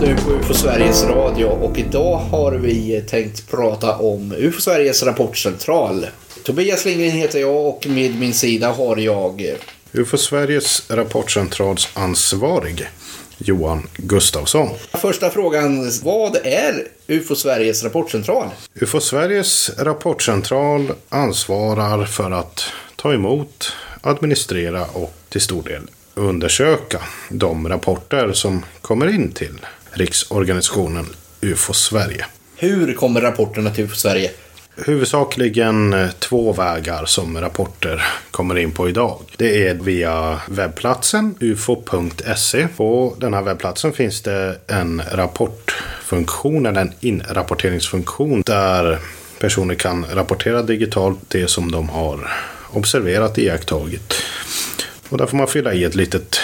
Lyssnar nu på UFO Sveriges Radio och idag har vi tänkt prata om UFO Sveriges rapportcentral. Tobias Lindgren heter jag och med min sida har jag UFO Sveriges rapportcentrals ansvarig Johan Gustafsson. Första frågan, vad är UFO Sveriges rapportcentral? UFO Sveriges rapportcentral ansvarar för att ta emot, administrera och till stor del undersöka de rapporter som kommer in till riksorganisationen UFO Sverige. Hur kommer rapporterna till UFO Sverige? Huvudsakligen eh, två vägar som rapporter kommer in på idag. Det är via webbplatsen ufo.se. På den här webbplatsen finns det en rapportfunktion, eller en inrapporteringsfunktion där personer kan rapportera digitalt det som de har observerat, iakttagit. Och där får man fylla i ett litet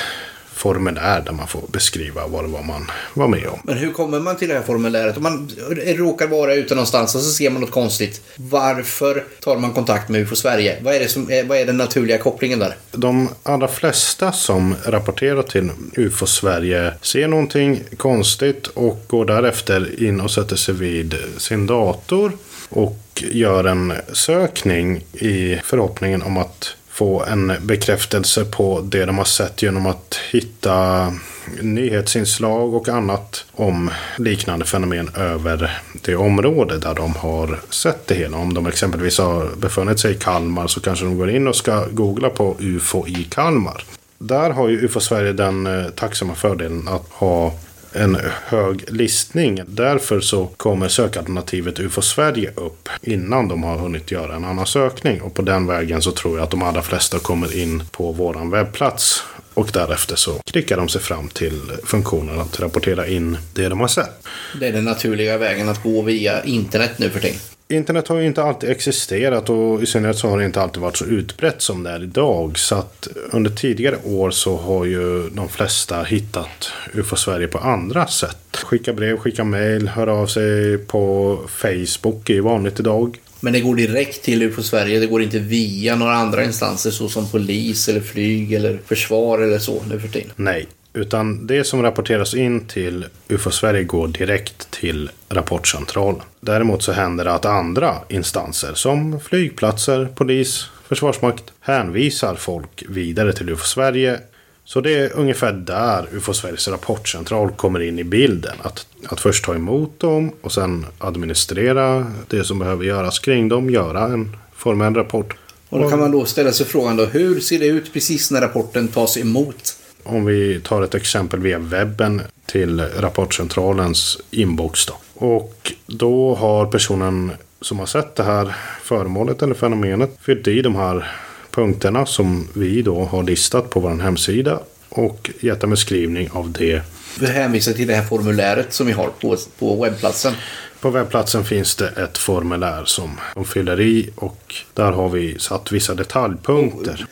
formulär där man får beskriva vad det var man var med om. Men hur kommer man till det här formuläret? Om man råkar vara ute någonstans och så ser man något konstigt. Varför tar man kontakt med UFO Sverige? Vad är, det som, vad är den naturliga kopplingen där? De allra flesta som rapporterar till UFO Sverige ser någonting konstigt och går därefter in och sätter sig vid sin dator och gör en sökning i förhoppningen om att få en bekräftelse på det de har sett genom att hitta nyhetsinslag och annat om liknande fenomen över det område där de har sett det hela. Om de exempelvis har befunnit sig i Kalmar så kanske de går in och ska googla på UFO i Kalmar. Där har ju UFO Sverige den eh, tacksamma fördelen att ha en hög listning. Därför så kommer sökalternativet UFO Sverige upp innan de har hunnit göra en annan sökning. Och på den vägen så tror jag att de allra flesta kommer in på våran webbplats. Och därefter så klickar de sig fram till funktionen att rapportera in det de har sett. Det är den naturliga vägen att gå via internet nu för tiden. Internet har ju inte alltid existerat och i synnerhet så har det inte alltid varit så utbrett som det är idag. Så att under tidigare år så har ju de flesta hittat UFO Sverige på andra sätt. Skicka brev, skicka mail, höra av sig på Facebook är ju vanligt idag. Men det går direkt till UFO Sverige. Det går inte via några andra instanser såsom polis eller flyg eller försvar eller så nu för tiden. Nej, utan det som rapporteras in till UFO Sverige går direkt till rapportcentralen. Däremot så händer det att andra instanser som flygplatser, polis, försvarsmakt hänvisar folk vidare till UFO Sverige. Så det är ungefär där UFO Sveriges rapportcentral kommer in i bilden. Att, att först ta emot dem och sen administrera det som behöver göras kring dem, göra en formell rapport. Och då kan man då ställa sig frågan då, hur ser det ut precis när rapporten tas emot? Om vi tar ett exempel via webben till rapportcentralens inbox. Då. Och då har personen som har sett det här föremålet eller fenomenet fyllt i de här punkterna som vi då har listat på vår hemsida och gett en beskrivning av det. Vi hänvisar till det här formuläret som vi har på, på webbplatsen. På webbplatsen finns det ett formulär som de fyller i och där har vi satt vissa detaljpunkter.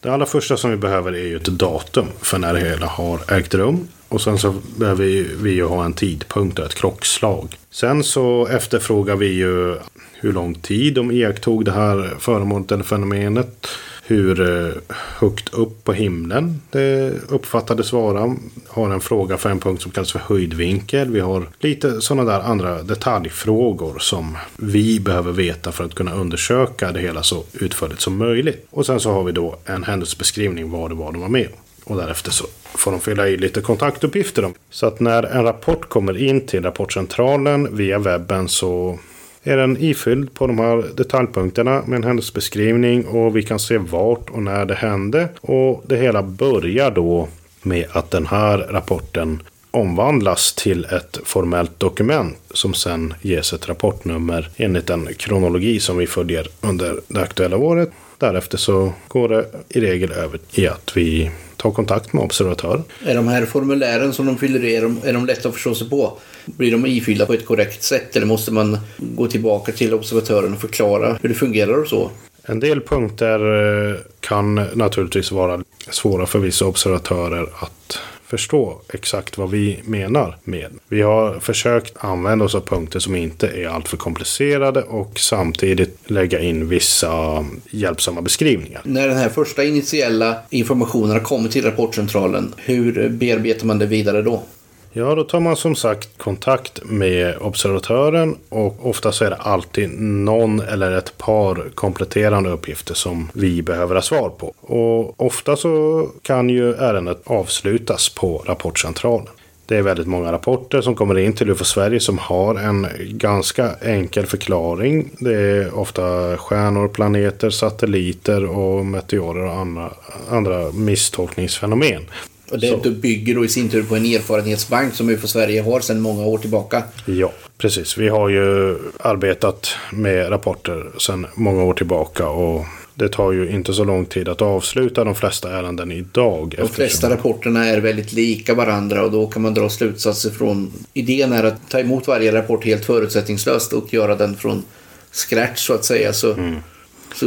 Det allra första som vi behöver är ju ett datum för när det hela har ägt rum. Och sen så behöver vi ju ha en tidpunkt och ett klockslag. Sen så efterfrågar vi ju hur lång tid de iakttog det här föremålet eller fenomenet hur eh, högt upp på himlen det uppfattades vara. Har en fråga för en punkt som kallas för höjdvinkel. Vi har lite sådana där andra detaljfrågor som vi behöver veta för att kunna undersöka det hela så utförligt som möjligt. Och sen så har vi då en händelsebeskrivning vad det var de var med om. Och därefter så får de fylla i lite kontaktuppgifter. Så att när en rapport kommer in till rapportcentralen via webben så är den ifylld på de här detaljpunkterna med en händelsebeskrivning och vi kan se vart och när det hände. Och det hela börjar då med att den här rapporten omvandlas till ett formellt dokument som sen ges ett rapportnummer enligt den kronologi som vi följer under det aktuella året. Därefter så går det i regel över i att vi tar kontakt med observatör. Är de här formulären som de fyller i, är de, är de lätta att förstå sig på? Blir de ifyllda på ett korrekt sätt eller måste man gå tillbaka till observatören och förklara hur det fungerar och så? En del punkter eh, kan naturligtvis vara svåra för vissa observatörer att förstå exakt vad vi menar med. Vi har försökt använda oss av punkter som inte är alltför komplicerade och samtidigt lägga in vissa hjälpsamma beskrivningar. När den här första initiella informationen har kommit till rapportcentralen, hur bearbetar man det vidare då? Ja, då tar man som sagt kontakt med observatören och ofta så är det alltid någon eller ett par kompletterande uppgifter som vi behöver ha svar på. Och ofta så kan ju ärendet avslutas på rapportcentralen. Det är väldigt många rapporter som kommer in till UFO Sverige som har en ganska enkel förklaring. Det är ofta stjärnor, planeter, satelliter och meteorer och andra, andra misstolkningsfenomen. Och det så. bygger då i sin tur på en erfarenhetsbank som UFO Sverige har sedan många år tillbaka. Ja, precis. Vi har ju arbetat med rapporter sedan många år tillbaka och det tar ju inte så lång tid att avsluta de flesta ärenden idag. De flesta rapporterna är väldigt lika varandra och då kan man dra slutsatser från... Idén är att ta emot varje rapport helt förutsättningslöst och göra den från scratch så att säga. Så, mm. så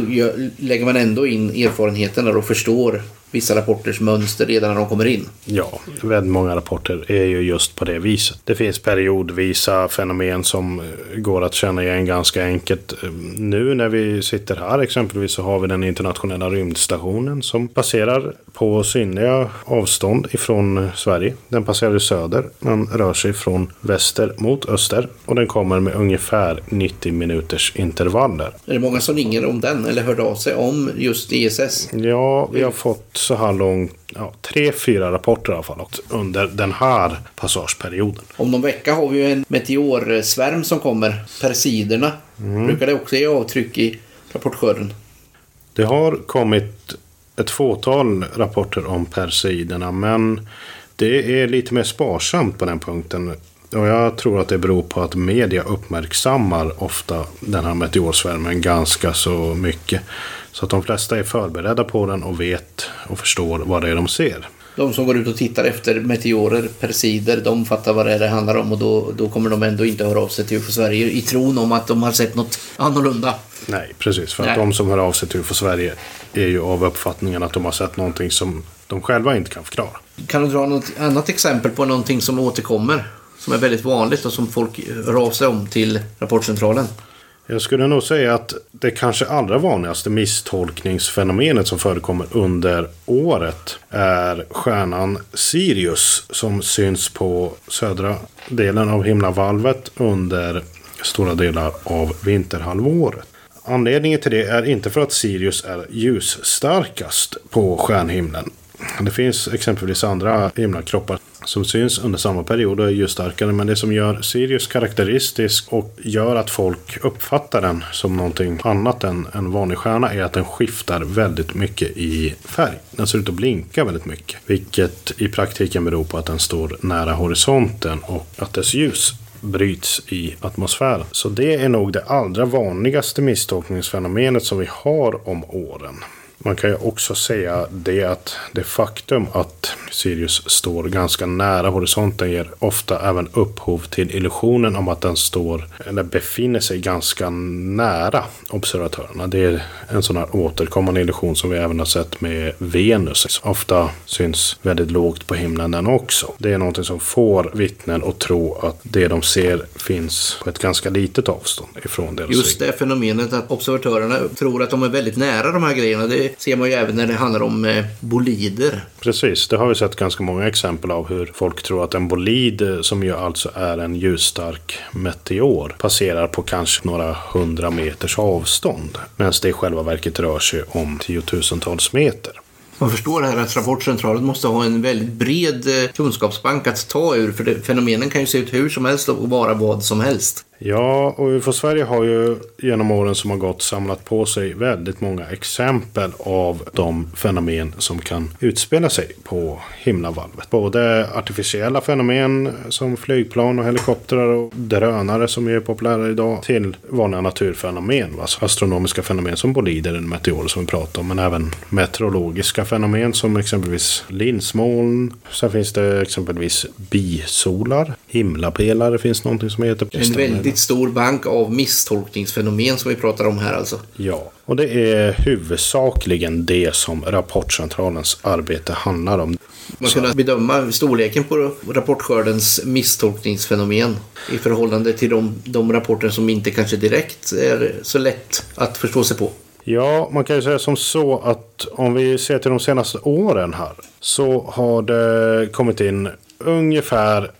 lägger man ändå in erfarenheterna och förstår vissa rapporters mönster redan när de kommer in. Ja, väldigt många rapporter är ju just på det viset. Det finns periodvisa fenomen som går att känna igen ganska enkelt. Nu när vi sitter här exempelvis så har vi den internationella rymdstationen som passerar på synliga avstånd ifrån Sverige. Den passerar i söder. Den rör sig från väster mot öster och den kommer med ungefär 90 minuters intervaller. Är det många som ringer om den eller hörde av sig om just ISS? Ja, vi har fått så här långt ja, tre, fyra rapporter i alla fall under den här passageperioden. Om någon vecka har vi ju en meteorsvärm som kommer, Persiderna. Mm. Brukar det också ge avtryck i rapportskörden? Det har kommit ett fåtal rapporter om Perseiderna men det är lite mer sparsamt på den punkten. Och jag tror att det beror på att media uppmärksammar ofta den här meteorsvärmen ganska så mycket. Så att de flesta är förberedda på den och vet och förstår vad det är de ser. De som går ut och tittar efter meteorer, persider, de fattar vad det är det handlar om och då, då kommer de ändå inte höra av sig till UFO Sverige i tron om att de har sett något annorlunda. Nej, precis. För Nej. att de som hör av sig till UFO Sverige är ju av uppfattningen att de har sett någonting som de själva inte kan förklara. Kan du dra något annat exempel på någonting som återkommer? Som är väldigt vanligt och som folk hör av sig om till Rapportcentralen? Jag skulle nog säga att det kanske allra vanligaste misstolkningsfenomenet som förekommer under året är stjärnan Sirius som syns på södra delen av himlavalvet under stora delar av vinterhalvåret. Anledningen till det är inte för att Sirius är ljusstarkast på stjärnhimlen. Det finns exempelvis andra himlakroppar som syns under samma period och är ljusstarkare. Men det som gör Sirius karaktäristisk och gör att folk uppfattar den som någonting annat än en vanlig stjärna är att den skiftar väldigt mycket i färg. Den ser ut att blinka väldigt mycket. Vilket i praktiken beror på att den står nära horisonten och att dess ljus bryts i atmosfären. Så det är nog det allra vanligaste misstolkningsfenomenet som vi har om åren. Man kan ju också säga det att det faktum att Sirius står ganska nära horisonten ger ofta även upphov till illusionen om att den står eller befinner sig ganska nära observatörerna. Det är en sån här återkommande illusion som vi även har sett med Venus. Ofta syns väldigt lågt på himlen den också. Det är någonting som får vittnen att tro att det de ser finns på ett ganska litet avstånd ifrån deras Just det fenomenet att observatörerna tror att de är väldigt nära de här grejerna. Det ser man ju även när det handlar om eh, bolider. Precis, det har vi sett ganska många exempel av hur folk tror att en bolid, eh, som ju alltså är en ljusstark meteor, passerar på kanske några hundra meters avstånd. Medan det i själva verket rör sig om tiotusentals meter. Man förstår här att Rapportcentralen måste ha en väldigt bred eh, kunskapsbank att ta ur, för fenomenen kan ju se ut hur som helst och vara vad som helst. Ja, och UFO Sverige har ju genom åren som har gått samlat på sig väldigt många exempel av de fenomen som kan utspela sig på himlavalvet. Både artificiella fenomen som flygplan och helikoptrar och drönare som är populära idag till vanliga naturfenomen. Alltså astronomiska fenomen som bolider eller meteorer som vi pratar om. Men även meteorologiska fenomen som exempelvis linsmoln. Sen finns det exempelvis bisolar. Himlapelare finns någonting som heter. En väldigt stor bank av misstolkningsfenomen som vi pratar om här alltså. Ja, och det är huvudsakligen det som Rapportcentralens arbete handlar om. Man kan bedöma storleken på rapportskördens misstolkningsfenomen i förhållande till de, de rapporter som inte kanske direkt är så lätt att förstå sig på. Ja, man kan ju säga som så att om vi ser till de senaste åren här så har det kommit in ungefär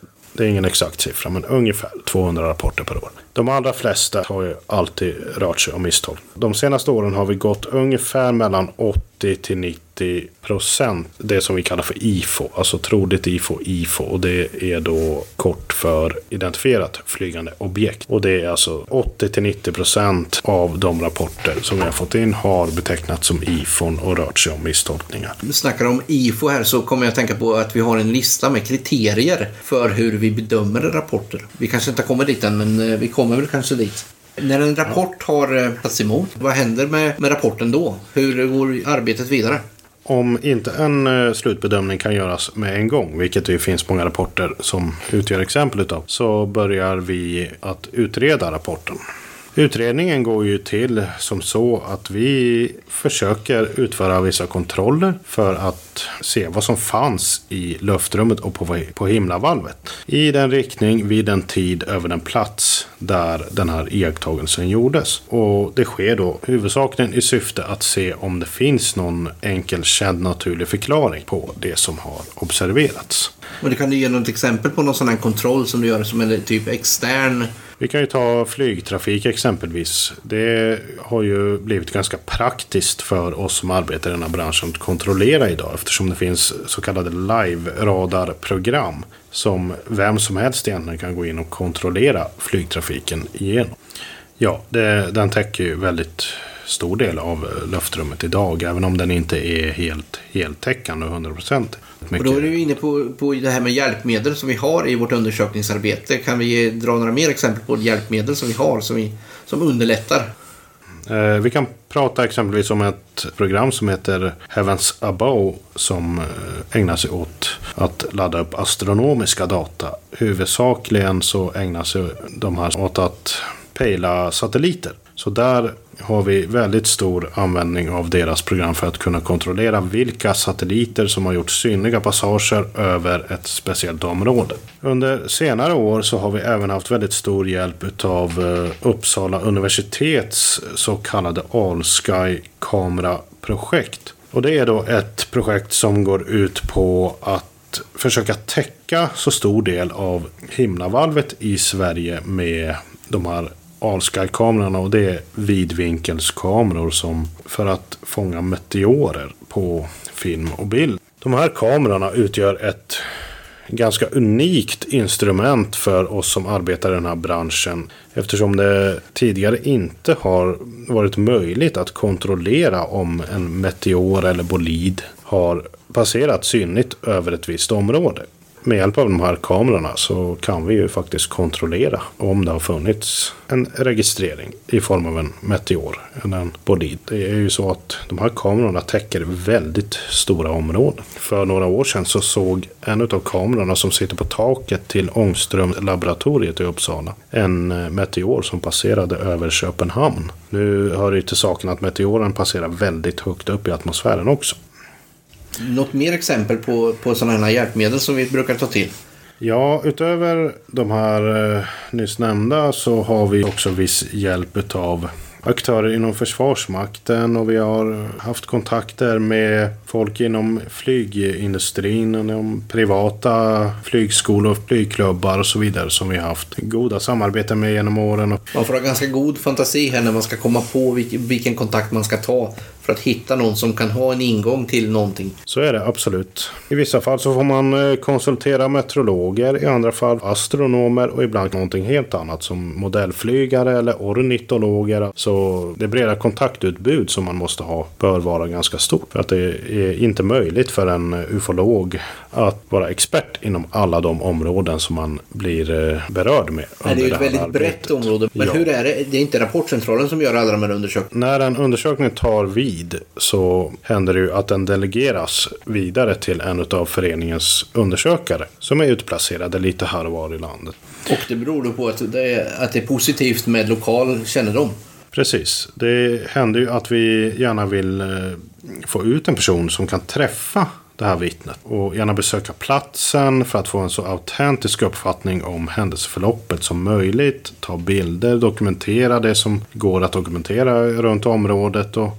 det är ingen exakt siffra, men ungefär 200 rapporter per år. De allra flesta har ju alltid rört sig om misstag. De senaste åren har vi gått ungefär mellan 80 till 90 procent. Det som vi kallar för IFO, alltså troligt IFO, IFO. Och det är då kort för identifierat flygande objekt. Och det är alltså 80 till 90 procent av de rapporter som vi har fått in har betecknats som IFON och rört sig om misstolkningar. Vi snackar om IFO här så kommer jag att tänka på att vi har en lista med kriterier för hur vi bedömer rapporter. Vi kanske inte har kommit dit än, men eh, vi kommer väl kanske dit. När en rapport har eh, tagits emot, vad händer med, med rapporten då? Hur går arbetet vidare? Om inte en eh, slutbedömning kan göras med en gång, vilket det finns många rapporter som utgör exempel utav, så börjar vi att utreda rapporten. Utredningen går ju till som så att vi försöker utföra vissa kontroller för att se vad som fanns i luftrummet och på, på himlavalvet. I den riktning, vid den tid, över den plats där den här iakttagelsen gjordes. Och det sker då huvudsakligen i syfte att se om det finns någon enkel känd naturlig förklaring på det som har observerats. Men kan du ge något exempel på någon sån här kontroll som du gör som en typ extern vi kan ju ta flygtrafik exempelvis. Det har ju blivit ganska praktiskt för oss som arbetar i den här branschen att kontrollera idag eftersom det finns så kallade live-radarprogram som vem som helst egentligen kan gå in och kontrollera flygtrafiken igenom. Ja, det, den täcker ju väldigt stor del av luftrummet idag, även om den inte är helt heltäckande och 100%. Och då är du inne på, på det här med hjälpmedel som vi har i vårt undersökningsarbete. Kan vi dra några mer exempel på hjälpmedel som vi har som, vi, som underlättar? Eh, vi kan prata exempelvis om ett program som heter Heavens Above som eh, ägnar sig åt att ladda upp astronomiska data. Huvudsakligen så ägnar sig de här åt att pejla satelliter. Så där har vi väldigt stor användning av deras program för att kunna kontrollera vilka satelliter som har gjort synliga passager över ett speciellt område. Under senare år så har vi även haft väldigt stor hjälp av eh, Uppsala universitets så kallade AllSky-kameraprojekt. Och det är då ett projekt som går ut på att försöka täcka så stor del av himlavalvet i Sverige med de här Allsky-kamerorna och det är vidvinkelskameror som för att fånga meteorer på film och bild. De här kamerorna utgör ett ganska unikt instrument för oss som arbetar i den här branschen. Eftersom det tidigare inte har varit möjligt att kontrollera om en meteor eller bolid har passerat synligt över ett visst område med hjälp av de här kamerorna så kan vi ju faktiskt kontrollera om det har funnits en registrering i form av en meteor eller en bolid. Det är ju så att de här kamerorna täcker väldigt stora områden. För några år sedan så såg en av kamerorna som sitter på taket till Ångström laboratoriet i Uppsala en eh, meteor som passerade över Köpenhamn. Nu hör det ju till saken att meteoren passerar väldigt högt upp i atmosfären också. Något mer exempel på, på sådana här hjälpmedel som vi brukar ta till? Ja, utöver de här eh, nyss nämnda så har vi också viss hjälp av aktörer inom Försvarsmakten och vi har haft kontakter med folk inom flygindustrin, inom privata flygskolor, flygklubbar och så vidare som vi har haft goda samarbeten med genom åren. Man får ha ganska god fantasi här när man ska komma på vilken kontakt man ska ta för att hitta någon som kan ha en ingång till någonting. Så är det absolut. I vissa fall så får man eh, konsultera meteorologer, i andra fall astronomer och ibland någonting helt annat som modellflygare eller ornitologer. Så det breda kontaktutbud som man måste ha bör vara ganska stort. För att det är inte möjligt för en ufolog att vara expert inom alla de områden som man blir eh, berörd med. Nej, det är ju ett väldigt arbetet. brett område. Men ja. hur är det? Det är inte Rapportcentralen som gör alla de här undersökningarna? När en undersökning tar vid tid så händer det ju att den delegeras vidare till en av föreningens undersökare som är utplacerade lite här och var i landet. Och det beror då på att det är, att det är positivt med lokal kännedom? Precis. Det händer ju att vi gärna vill eh, få ut en person som kan träffa det här vittnet och gärna besöka platsen för att få en så autentisk uppfattning om händelseförloppet som möjligt. Ta bilder, dokumentera det som går att dokumentera runt området och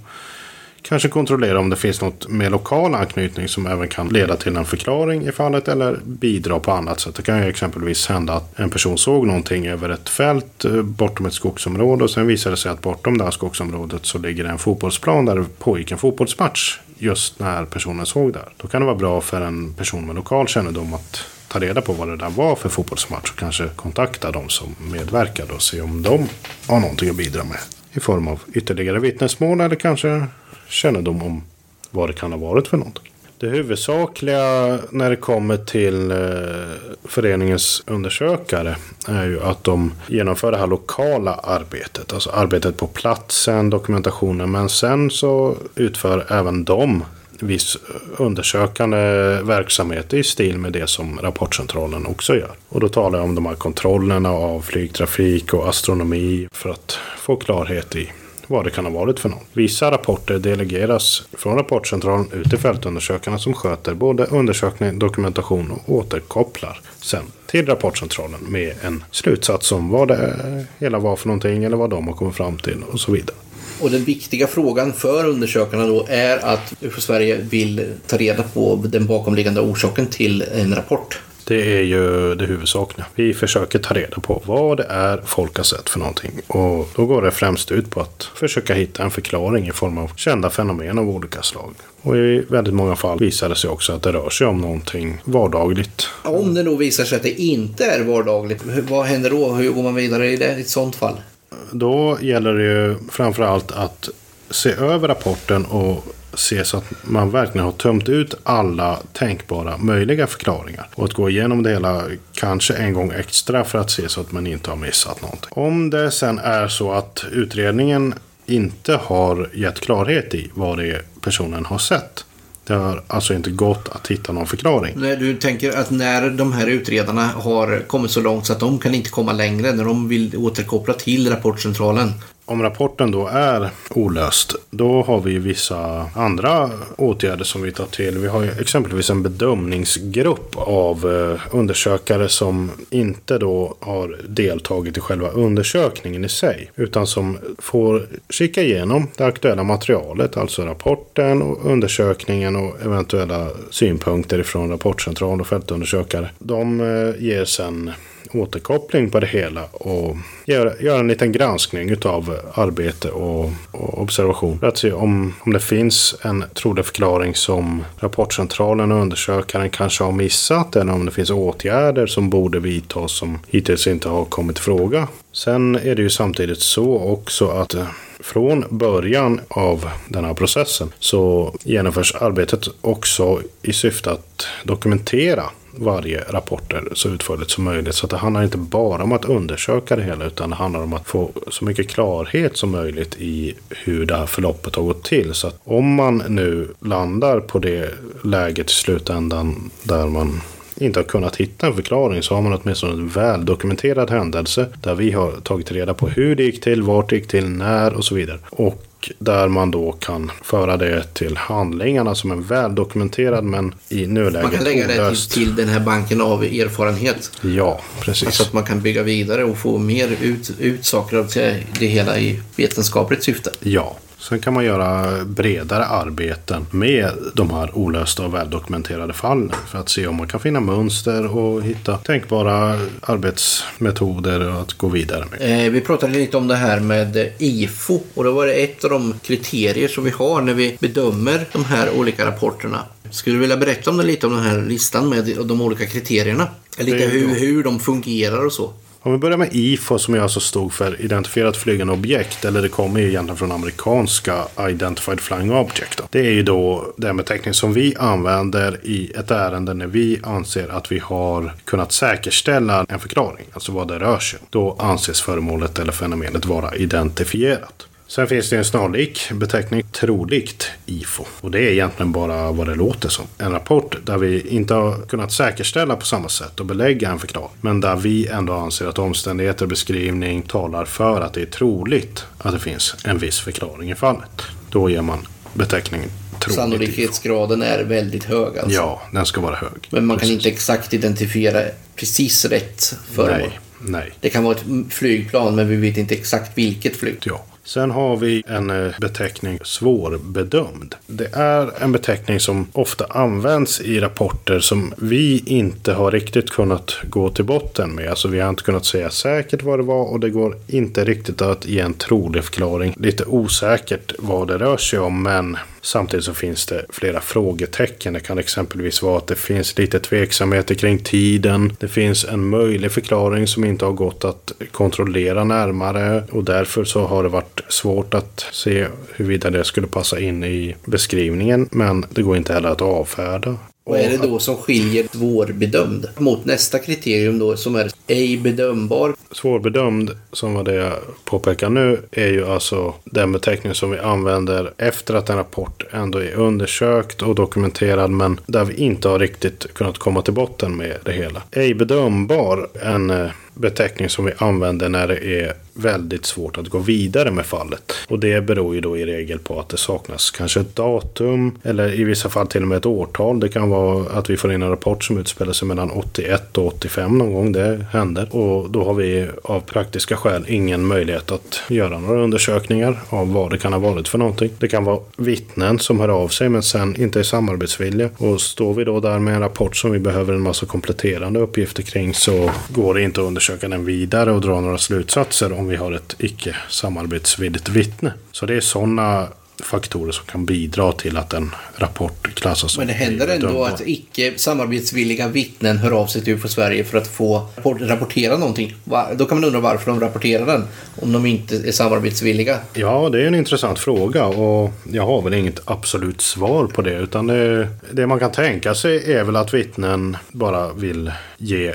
kanske kontrollera om det finns något med lokal anknytning som även kan leda till en förklaring i fallet eller bidra på annat sätt. Det kan ju exempelvis hända att en person såg någonting över ett fält eh, bortom ett skogsområde och sen visar det sig att bortom det här skogsområdet så ligger det en fotbollsplan där det pågick en fotbollsmatch just när personen såg där. Då kan det vara bra för en person med lokal kännedom att ta reda på vad det där var för fotbollsmatch och kanske kontakta de som medverkade och se om de har någonting att bidra med i form av ytterligare vittnesmål eller kanske kännedom om vad det kan ha varit för någonting. Det huvudsakliga när det kommer till eh, föreningens undersökare är ju att de genomför det här lokala arbetet. Alltså arbetet på platsen, dokumentationen. Men sen så utför även de viss undersökande verksamhet i stil med det som Rapportcentralen också gör. Och då talar jag om de här kontrollerna av flygtrafik och astronomi för att få klarhet i vad det kan ha varit för något. Vissa rapporter delegeras från Rapportcentralen ut till fältundersökarna som sköter både undersökning, dokumentation och återkopplar sen till Rapportcentralen med en slutsats om vad det hela var för någonting eller vad de har kommit fram till och så vidare. Och den viktiga frågan för undersökarna då är att UFO Sverige vill ta reda på den bakomliggande orsaken till en rapport. Det är ju det huvudsakliga. Vi försöker ta reda på vad det är folk har sett för någonting. Och då går det främst ut på att försöka hitta en förklaring i form av kända fenomen av olika slag. Och i väldigt många fall visar det sig också att det rör sig om någonting vardagligt. Om det då visar sig att det inte är vardagligt, vad händer då? Hur går man vidare i, det, i ett sånt fall? Då gäller det ju framförallt att se över rapporten och se så att man verkligen har tömt ut alla tänkbara möjliga förklaringar. Och att gå igenom det hela kanske en gång extra för att se så att man inte har missat någonting. Om det sen är så att utredningen inte har gett klarhet i vad det är personen har sett. Det har alltså inte gått att hitta någon förklaring. Nej, du tänker att när de här utredarna har kommit så långt så att de kan inte komma längre när de vill återkoppla till rapportcentralen om rapporten då är olöst, då har vi vissa andra åtgärder som vi tar till. Vi har exempelvis en bedömningsgrupp av eh, undersökare som inte då har deltagit i själva undersökningen i sig, utan som får kika igenom det aktuella materialet, alltså rapporten och undersökningen och eventuella synpunkter från rapportcentral och fältundersökare. De eh, ger sen återkoppling på det hela och göra, göra en liten granskning av arbete och, och, observation. För att se om, om det finns en trolig förklaring som rapportcentralen och undersökaren kanske har missat eller om det finns åtgärder som borde vidtas som hittills inte har kommit i fråga. Sen är det ju samtidigt så också att eh, från början av den här processen så genomförs arbetet också i syfte att dokumentera varje rapporter så utförligt som möjligt. Så det handlar inte bara om att undersöka det hela utan det handlar om att få så mycket klarhet som möjligt i hur det här förloppet har gått till. Så att om man nu landar på det läget i slutändan där man inte har kunnat hitta en förklaring så har man åtminstone en väldokumenterad händelse där vi har tagit reda på hur det gick till, vart det gick till, när och så vidare. Och där man då kan föra det till handlingarna som en väl dokumenterad men i nuläget Man kan lägga det till, till den här banken av erfarenhet. Ja, precis. Alltså att man kan bygga vidare och få mer ut, ut saker av det hela i vetenskapligt syfte. Ja, Sen kan man göra bredare arbeten med de här olösta och väldokumenterade fallen. För att se om man kan finna mönster och hitta tänkbara arbetsmetoder att gå vidare med. Eh, vi pratade lite om det här med IFO och då var det ett av de kriterier som vi har när vi bedömer de här olika rapporterna. Skulle du vilja berätta om det lite om den här listan med de olika kriterierna? Lite hur, hur de fungerar och så. Om vi börjar med IFO som jag alltså stod för identifierat flygande objekt. Eller det kommer ju egentligen från amerikanska Identified Flying Object. Då. Det är ju då den beteckning som vi använder i ett ärende när vi anser att vi har kunnat säkerställa en förklaring. Alltså vad det rör sig om. Då anses föremålet eller fenomenet vara identifierat. Sen finns det en snarlik beteckning, troligt IFO. Och det är egentligen bara vad det låter som. En rapport där vi inte har kunnat säkerställa på samma sätt och belägga en förklaring. Men där vi ändå anser att omständigheter och beskrivning talar för att det är troligt att det finns en viss förklaring i fallet. Då ger man beteckningen Sannolikhetsgraden är väldigt hög alltså. Ja, den ska vara hög. Men man Precis. kan inte exakt identifiera precis rätt föremål. Nej, nej. Det kan vara ett flygplan men vi vet inte exakt vilket flyg. Ja. Sen har vi en eh, beteckning svårbedömd. Det är en beteckning som ofta används i rapporter som vi inte har riktigt kunnat gå till botten med. Alltså vi har inte kunnat säga säkert vad det var och det går inte riktigt att ge en trolig förklaring. Lite osäkert vad det rör sig om men Samtidigt så finns det flera frågetecken. Det kan exempelvis vara att det finns lite tveksamheter kring tiden. Det finns en möjlig förklaring som inte har gått att kontrollera närmare och därför så har det varit svårt att se huruvida det skulle passa in i beskrivningen. Men det går inte heller att avfärda. Vad är det då som skiljer svårbedömd mot nästa kriterium då som är ej bedömbar? Svårbedömd, som var det jag påpekar nu, är ju alltså den beteckning som vi använder efter att en rapport ändå är undersökt och dokumenterad men där vi inte har riktigt kunnat komma till botten med det hela. Ej bedömbar, en eh, beteckning som vi använder när det är väldigt svårt att gå vidare med fallet. Och det beror ju då i regel på att det saknas kanske ett datum eller i vissa fall till och med ett årtal. Det kan vara att vi får in en rapport som utspelar sig mellan 81 och 85 någon gång. Det händer. Och då har vi av praktiska skäl ingen möjlighet att göra några undersökningar av vad det kan ha varit för någonting. Det kan vara vittnen som hör av sig men sen inte är samarbetsvilliga. Och står vi då där med en rapport som vi behöver en massa kompletterande uppgifter kring så går det inte att undersöka den vidare och dra några slutsatser om vi har ett icke samarbetsvilligt vittne. Så det är sådana faktorer som kan bidra till att en rapport klassas Men det händer ändå att icke samarbetsvilliga vittnen hör av sig till UFO Sverige för att få rapportera någonting. Då kan man undra varför de rapporterar den om de inte är samarbetsvilliga. Ja, det är en intressant fråga och jag har väl inget absolut svar på det. Utan det, det man kan tänka sig är väl att vittnen bara vill ge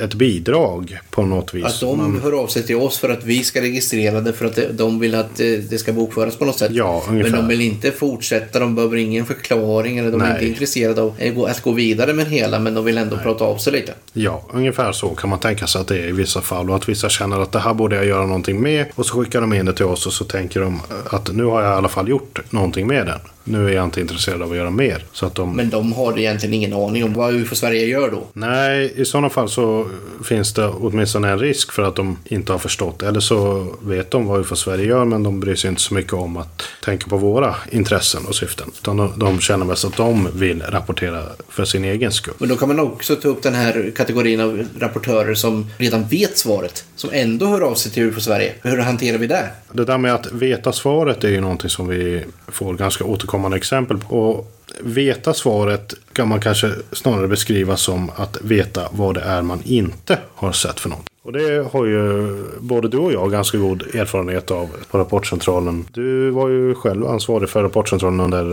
ett bidrag på något vis. Att de Man... hör av sig till oss för att vi ska registrera det för att de vill att det ska bokföras på något sätt. Ja, ungefär. Men de vill inte fortsätta, de behöver ingen förklaring eller de Nej. är inte intresserade av att gå vidare med hela men de vill ändå Nej. prata av sig lite. Ja, ungefär så kan man tänka sig att det är i vissa fall och att vissa känner att det här borde jag göra någonting med och så skickar de in det till oss och så tänker de att nu har jag i alla fall gjort någonting med den. Nu är jag inte intresserad av att göra mer. Så att de... Men de har egentligen ingen aning om vad UFO Sverige gör då? Nej, i sådana fall så finns det åtminstone en risk för att de inte har förstått. Eller så vet de vad UFO Sverige gör men de bryr sig inte så mycket om att tänka på våra intressen och syften. Utan de, de känner mest att de vill rapportera för sin egen skull. Men då kan man också ta upp den här kategorin av rapportörer som redan vet svaret. Som ändå hör av sig till UFO Sverige. Hur hanterar vi det? Det där med att veta svaret är ju någonting som vi får ganska återkommande exempel på. Och veta svaret kan man kanske snarare beskriva som att veta vad det är man inte har sett för något. Och det har ju både du och jag ganska god erfarenhet av på Rapportcentralen. Du var ju själv ansvarig för Rapportcentralen under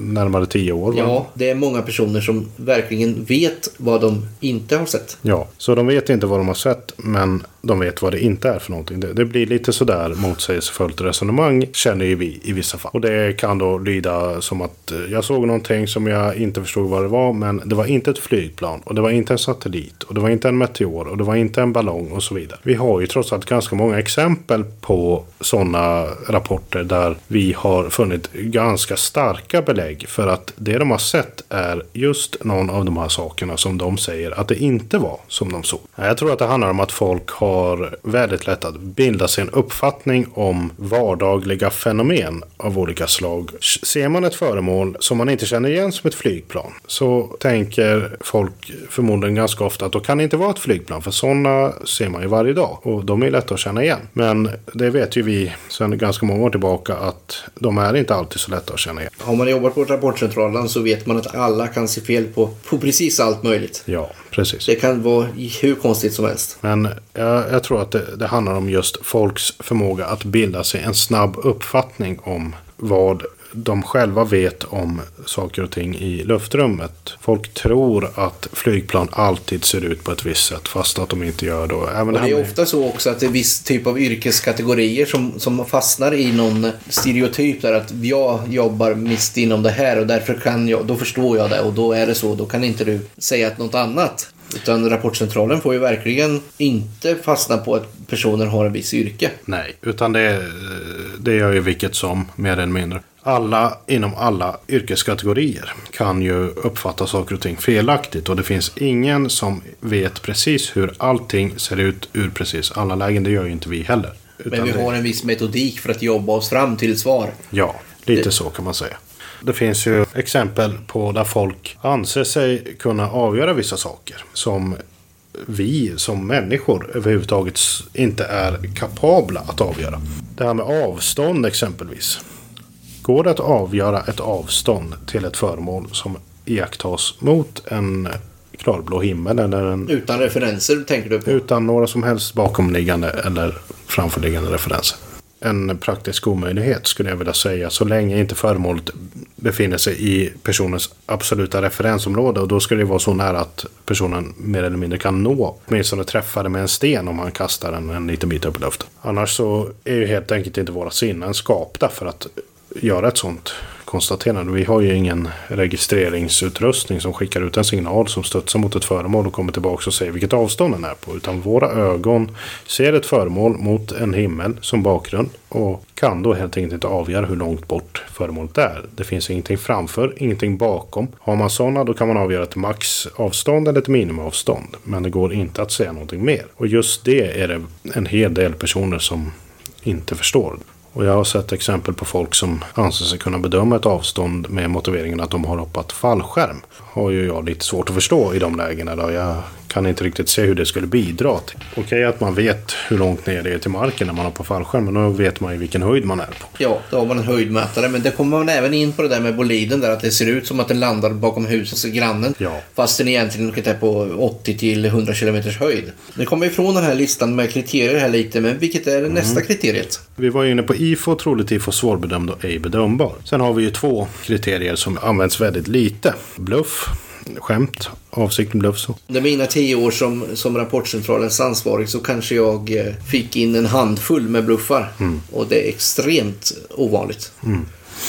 närmare tio år. Va? Ja, det är många personer som verkligen vet vad de inte har sett. Ja, så de vet inte vad de har sett men de vet vad det inte är för någonting. Det, det blir lite sådär motsägelsefullt resonemang känner ju vi i vissa fall. Och det kan då lyda som att eh, jag såg någonting som jag inte förstod vad det var men det var inte ett flygplan och det var inte en satellit och det var inte en meteor och det var inte en ballong och så vidare. Vi har ju trots allt ganska många exempel på sådana rapporter där vi har funnit ganska starka belägg för att det de har sett är just någon av de här sakerna som de säger att det inte var som de såg. Jag tror att det handlar om att folk har väldigt lätt att bilda sig en uppfattning om vardagliga fenomen av olika slag. Ser man ett föremål som man inte känner igen som ett flygplan så tänker folk förmodligen ganska ofta att då kan det inte vara ett flygplan för sådana ser man ju varje dag. Och de är lätta att känna igen. Men det vet ju vi sedan ganska många år tillbaka att de är inte alltid så lätta att känna igen. Har man jobbat på Rapportcentralen så vet man att alla kan se fel på, på precis allt möjligt. Ja, precis. Det kan vara hur konstigt som helst. Men jag, jag tror att det, det handlar om just folks förmåga att bilda sig en snabb uppfattning om vad de själva vet om saker och ting i luftrummet. Folk tror att flygplan alltid ser ut på ett visst sätt fast att de inte gör det. Även och det är med... ofta så också att det är viss typ av yrkeskategorier som, som fastnar i någon stereotyp där att jag jobbar mest inom det här och därför kan jag, då förstår jag det och då är det så. Då kan inte du säga något annat. Utan Rapportcentralen får ju verkligen inte fastna på att personer har en viss yrke. Nej, utan det, det gör ju vilket som, mer eller mindre alla inom alla yrkeskategorier kan ju uppfatta saker och ting felaktigt. Och det finns ingen som vet precis hur allting ser ut ur precis alla lägen. Det gör ju inte vi heller. Men vi har en viss metodik för att jobba oss fram till svar. Ja, lite Det- så kan man säga. Det finns ju exempel på där folk anser sig kunna avgöra vissa saker som vi som människor överhuvudtaget inte är kapabla att avgöra. Det här med avstånd exempelvis. Går det att avgöra ett avstånd till ett föremål som iakttas mot en klarblå himmel eller en Utan referenser tänker du på. utan några som helst bakomliggande eller framförliggande referenser. En praktisk omöjlighet skulle jag vilja säga så länge inte föremålet befinner sig i personens absoluta referensområde och då ska det vara så nära att personen mer eller mindre kan nå åtminstone träffa det med en sten om han kastar den en liten bit upp i luften. Annars så är ju helt enkelt inte våra sinnen skapta för att göra ett sånt konstaterande. Vi har ju ingen registreringsutrustning som skickar ut en signal som studsar mot ett föremål och kommer tillbaka och säger vilket avstånd den är på. Utan våra ögon ser ett föremål mot en himmel som bakgrund och kan då helt enkelt inte avgöra hur långt bort föremålet är. Det finns ingenting framför, ingenting bakom. Har man sådana då kan man avgöra ett maxavstånd eller ett minimiavstånd. Men det går inte att säga någonting mer. Och just det är det en hel del personer som inte förstår. Och jag har sett exempel på folk som anser sig kunna bedöma ett avstånd med motiveringen att de har hoppat fallskärm. Har ju jag lite svårt att förstå i de lägena då. Jag kan inte riktigt se hur det skulle bidra till. Okej att man vet hur långt ner det är till marken när man hoppar fallskärm. Men då vet man ju vilken höjd man är på. Ja, då har man en höjdmätare. Men det kommer man även in på det där med boliden där. Att det ser ut som att den landar bakom husets grannen. Ja. Fast den egentligen är på 80 till 100 km höjd. Nu kommer vi ifrån den här listan med kriterier här lite. Men vilket är det nästa kriteriet? Vi var inne på IFO, troligt IFO, svårbedömd och ej bedömbar. Sen har vi ju två kriterier som används väldigt lite. Bluff, skämt, avsiktlig bluff. Så. Under mina tio år som, som rapportcentralens ansvarig så kanske jag eh, fick in en handfull med bluffar. Och det är extremt ovanligt.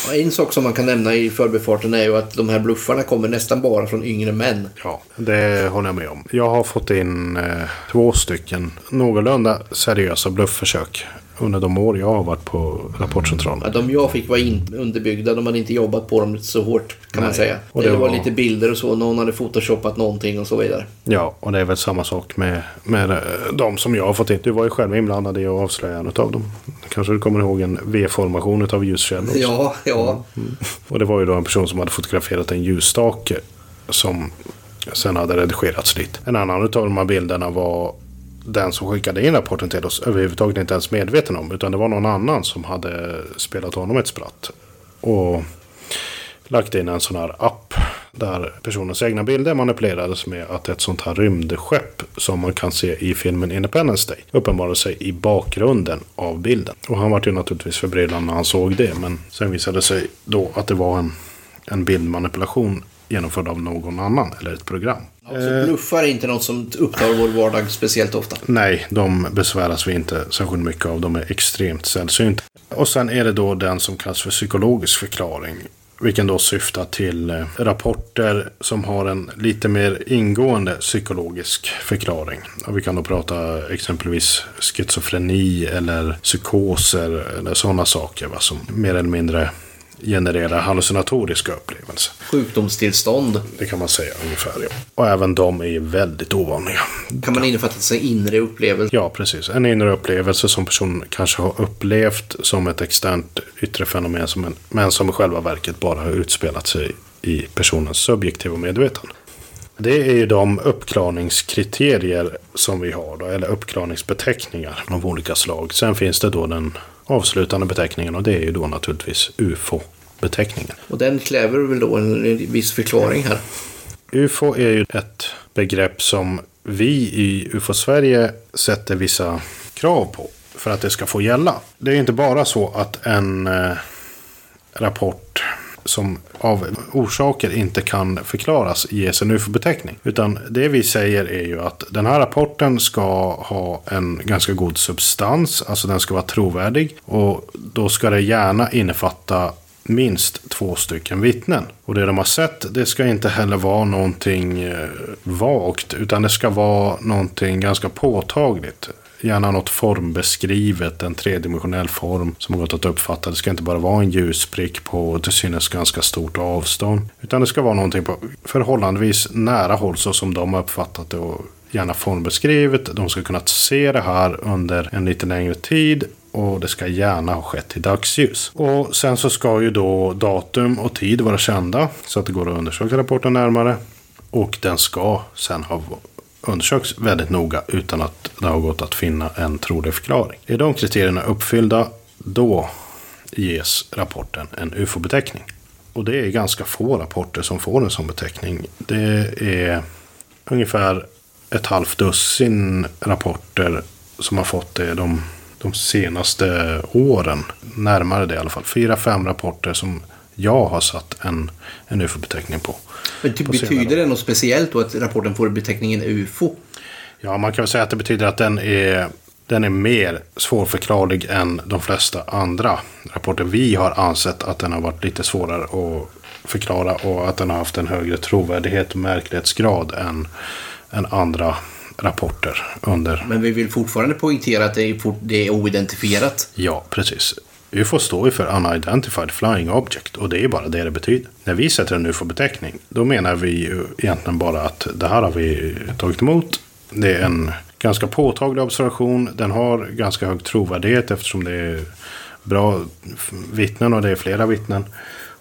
Och En sak som man kan nämna i förbifarten är ju att de här bluffarna kommer nästan bara från yngre män. Ja, det håller jag med om. Jag har fått in eh, två stycken någorlunda seriösa bluffförsök under de år jag har varit på rapportcentralen. Ja, de jag fick var in underbyggda. De hade inte jobbat på dem så hårt kan man Nej. säga. Och det, det var var- lite bilder och så. Någon hade photoshoppat någonting och så vidare. Ja, och det är väl samma sak med, med eh, de som jag har fått in. Du var ju själv inblandad i att avslöja en av dem. Kanske du kommer ihåg en V-formation av ljuskällor? Ja, ja. Och det var ju då en person som hade fotograferat en ljusstake som sen hade redigerats lite. En annan av de här bilderna var den som skickade in rapporten till oss överhuvudtaget inte ens medveten om. Utan det var någon annan som hade spelat honom ett spratt. Och lagt in en sån här app där personens egna bilder manipulerades med att ett sånt här rymdskepp som man kan se i filmen Independence Day uppenbarade sig i bakgrunden av bilden. Och han var ju naturligtvis förbryllad när han såg det men sen visade det sig då att det var en, en bildmanipulation genomförd av någon annan eller ett program. Så bluffar är inte något som upptar vår vardag speciellt ofta. Nej, de besväras vi inte särskilt mycket av. De är extremt sällsynta. Och sen är det då den som kallas för psykologisk förklaring. Vilken då syftar till eh, rapporter som har en lite mer ingående psykologisk förklaring. Och vi kan då prata exempelvis schizofreni eller psykoser eller sådana saker. Va, som mer eller mindre genererar hallucinatoriska upplevelser. Sjukdomstillstånd Det kan man säga ungefär. Ja. Och även de är väldigt ovanliga. kan man innefatta sig inre upplevelse. Ja, precis. En inre upplevelse som personen kanske har upplevt som ett externt yttre fenomen som en, men som i själva verket bara har utspelat sig i personens subjektiva medvetande. Det är ju de uppklarningskriterier som vi har, då, eller uppklarningsbeteckningar av olika slag. Sen finns det då den avslutande beteckningen och det är ju då naturligtvis UFO-beteckningen. Och den kräver väl då en, viss förklaring här. UFO är ju ett begrepp som vi i UFO-Sverige sätter vissa krav på för att det ska få gälla. Det är inte bara så att en eh, rapport som av orsaker inte kan förklaras ges en UFO-beteckning. Utan det vi säger är ju att den här rapporten ska ha en ganska god substans, alltså den ska vara trovärdig. Och då ska det gärna innefatta minst två stycken vittnen. Och det de har sett, det ska inte heller vara någonting eh, vagt, utan det ska vara någonting ganska påtagligt. Gärna något formbeskrivet, en tredimensionell form som har gått att uppfatta. Det ska inte bara vara en ljusprick på till synes ganska stort avstånd. Utan det ska vara någonting på förhållandevis nära håll så som de har uppfattat det och gärna formbeskrivet. De ska kunna se det här under en lite längre tid och det ska gärna ha skett i dagsljus. Och sen så ska ju då datum och tid vara kända så att det går att undersöka rapporten närmare. Och den ska sen ha Undersöks väldigt noga utan att det har gått att finna en trolig förklaring. Är de kriterierna uppfyllda, då ges rapporten en UFO-beteckning. Och det är ganska få rapporter som får en sån beteckning. Det är ungefär ett halvt dussin rapporter som har fått det de, de senaste åren. Närmare det i alla fall. Fyra, fem rapporter som jag har satt en, en UFO-beteckning på. Men på betyder det något speciellt då att rapporten får beteckningen UFO? Ja, man kan väl säga att det betyder att den är, den är mer svårförklarlig än de flesta andra rapporter. Vi har ansett att den har varit lite svårare att förklara och att den har haft en högre trovärdighet och märklighetsgrad än, än andra rapporter under... Men vi vill fortfarande poängtera att det är, det är oidentifierat. Ja, precis. UFO står ju för Unidentified Flying Object och det är bara det det betyder. När vi sätter en UFO-beteckning då menar vi ju egentligen bara att det här har vi tagit emot. Det är en ganska påtaglig observation. Den har ganska hög trovärdighet eftersom det är bra vittnen och det är flera vittnen.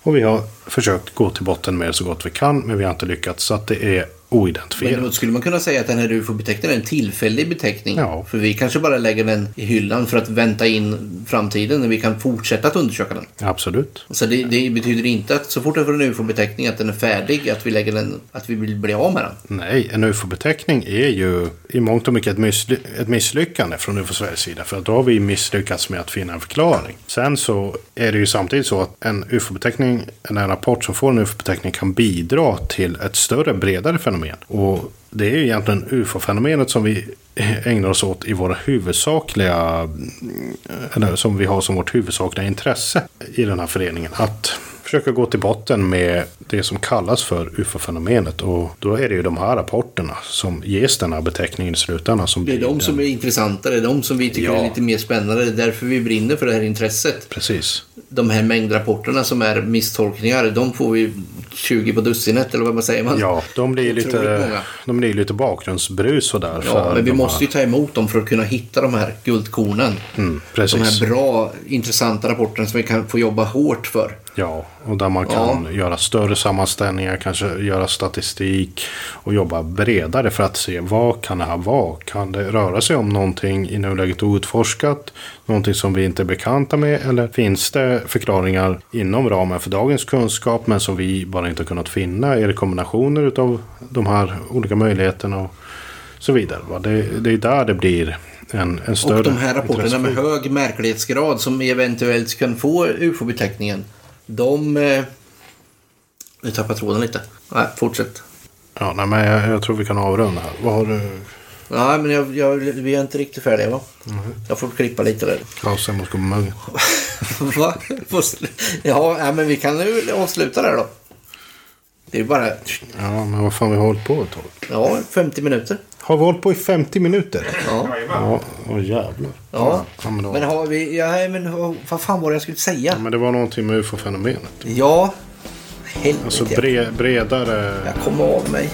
Och vi har försökt gå till botten med det så gott vi kan men vi har inte lyckats så att det är men oidentifierat. då skulle man kunna säga att den här UFO-beteckningen är en tillfällig beteckning. Ja. För vi kanske bara lägger den i hyllan för att vänta in framtiden när vi kan fortsätta att undersöka den. Absolut. Så det, det betyder inte att så fort den får en UFO-beteckning att den är färdig, att vi lägger den, att vi vill bli av med den. Nej, en UFO-beteckning är ju i mångt och mycket ett, missly- ett misslyckande från UFO Sveriges sida. För att då har vi misslyckats med att finna en förklaring. Sen så är det ju samtidigt så att en UFO-beteckning, en rapport som får en UFO-beteckning kan bidra till ett större, bredare fenomen. Och det är ju egentligen UFO-fenomenet som vi ägnar oss åt i våra huvudsakliga, eller som vi har som vårt huvudsakliga intresse i den här föreningen. Att försöka gå till botten med det som kallas för UFO-fenomenet. Och då är det ju de här rapporterna som ges den här beteckningen i slutändan. Som Det är de som är intressanta, det är de som vi tycker Ja. är lite mer spännande. Det är därför vi brinner för det här intresset. Precis. De här mängdrapporterna som är misstolkningar, de får vi 20 på dussinet, eller vad man säger man? Ja, de blir lite, de blir lite bakgrundsbrus sådär. Ja, för men vi måste här. ju ta emot dem för att kunna hitta de här guldkornen. Mm, precis. De här bra, intressanta rapporterna som vi kan få jobba hårt för. Ja, och där man kan göra större sammanställningar, kanske göra statistik och jobba bredare för att se vad kan det här vara? Kan det röra sig om någonting i nuläget outforskat? Någonting som vi inte är bekanta med? Eller finns det förklaringar inom ramen för dagens kunskap men som vi bara inte har kunnat finna? Är det kombinationer av de här olika möjligheterna och så vidare? Va? Det, det är där det blir en, en större Och de här rapporterna med hög märklighetsgrad som eventuellt kan få UFO-beteckningen. De... Nu tappar tråden lite. Nej, fortsätt. Ja, nej, men jag, jag tror vi kan avrunda här. Vad har du? Nej, men jag, jag, vi är inte riktigt färdiga va? Mm. Jag får klippa lite där. Jag måste gå på muggen. Va? Ja, ja, men vi kan nu avsluta där då. Det är bara Ja, men vad fan vi har hållit på ett tag. ja, 50 minuter. Har vi hållit på i 50 minuter? Ja. Ja, åh jävlar. ja. Ja, men, då, Men har vi... Ja, men vad- fan var det jag skulle säga? men det var någonting med ufo-fenomenet. Ja. Helvete. Alltså bre, bredare... Jag kommer av mig.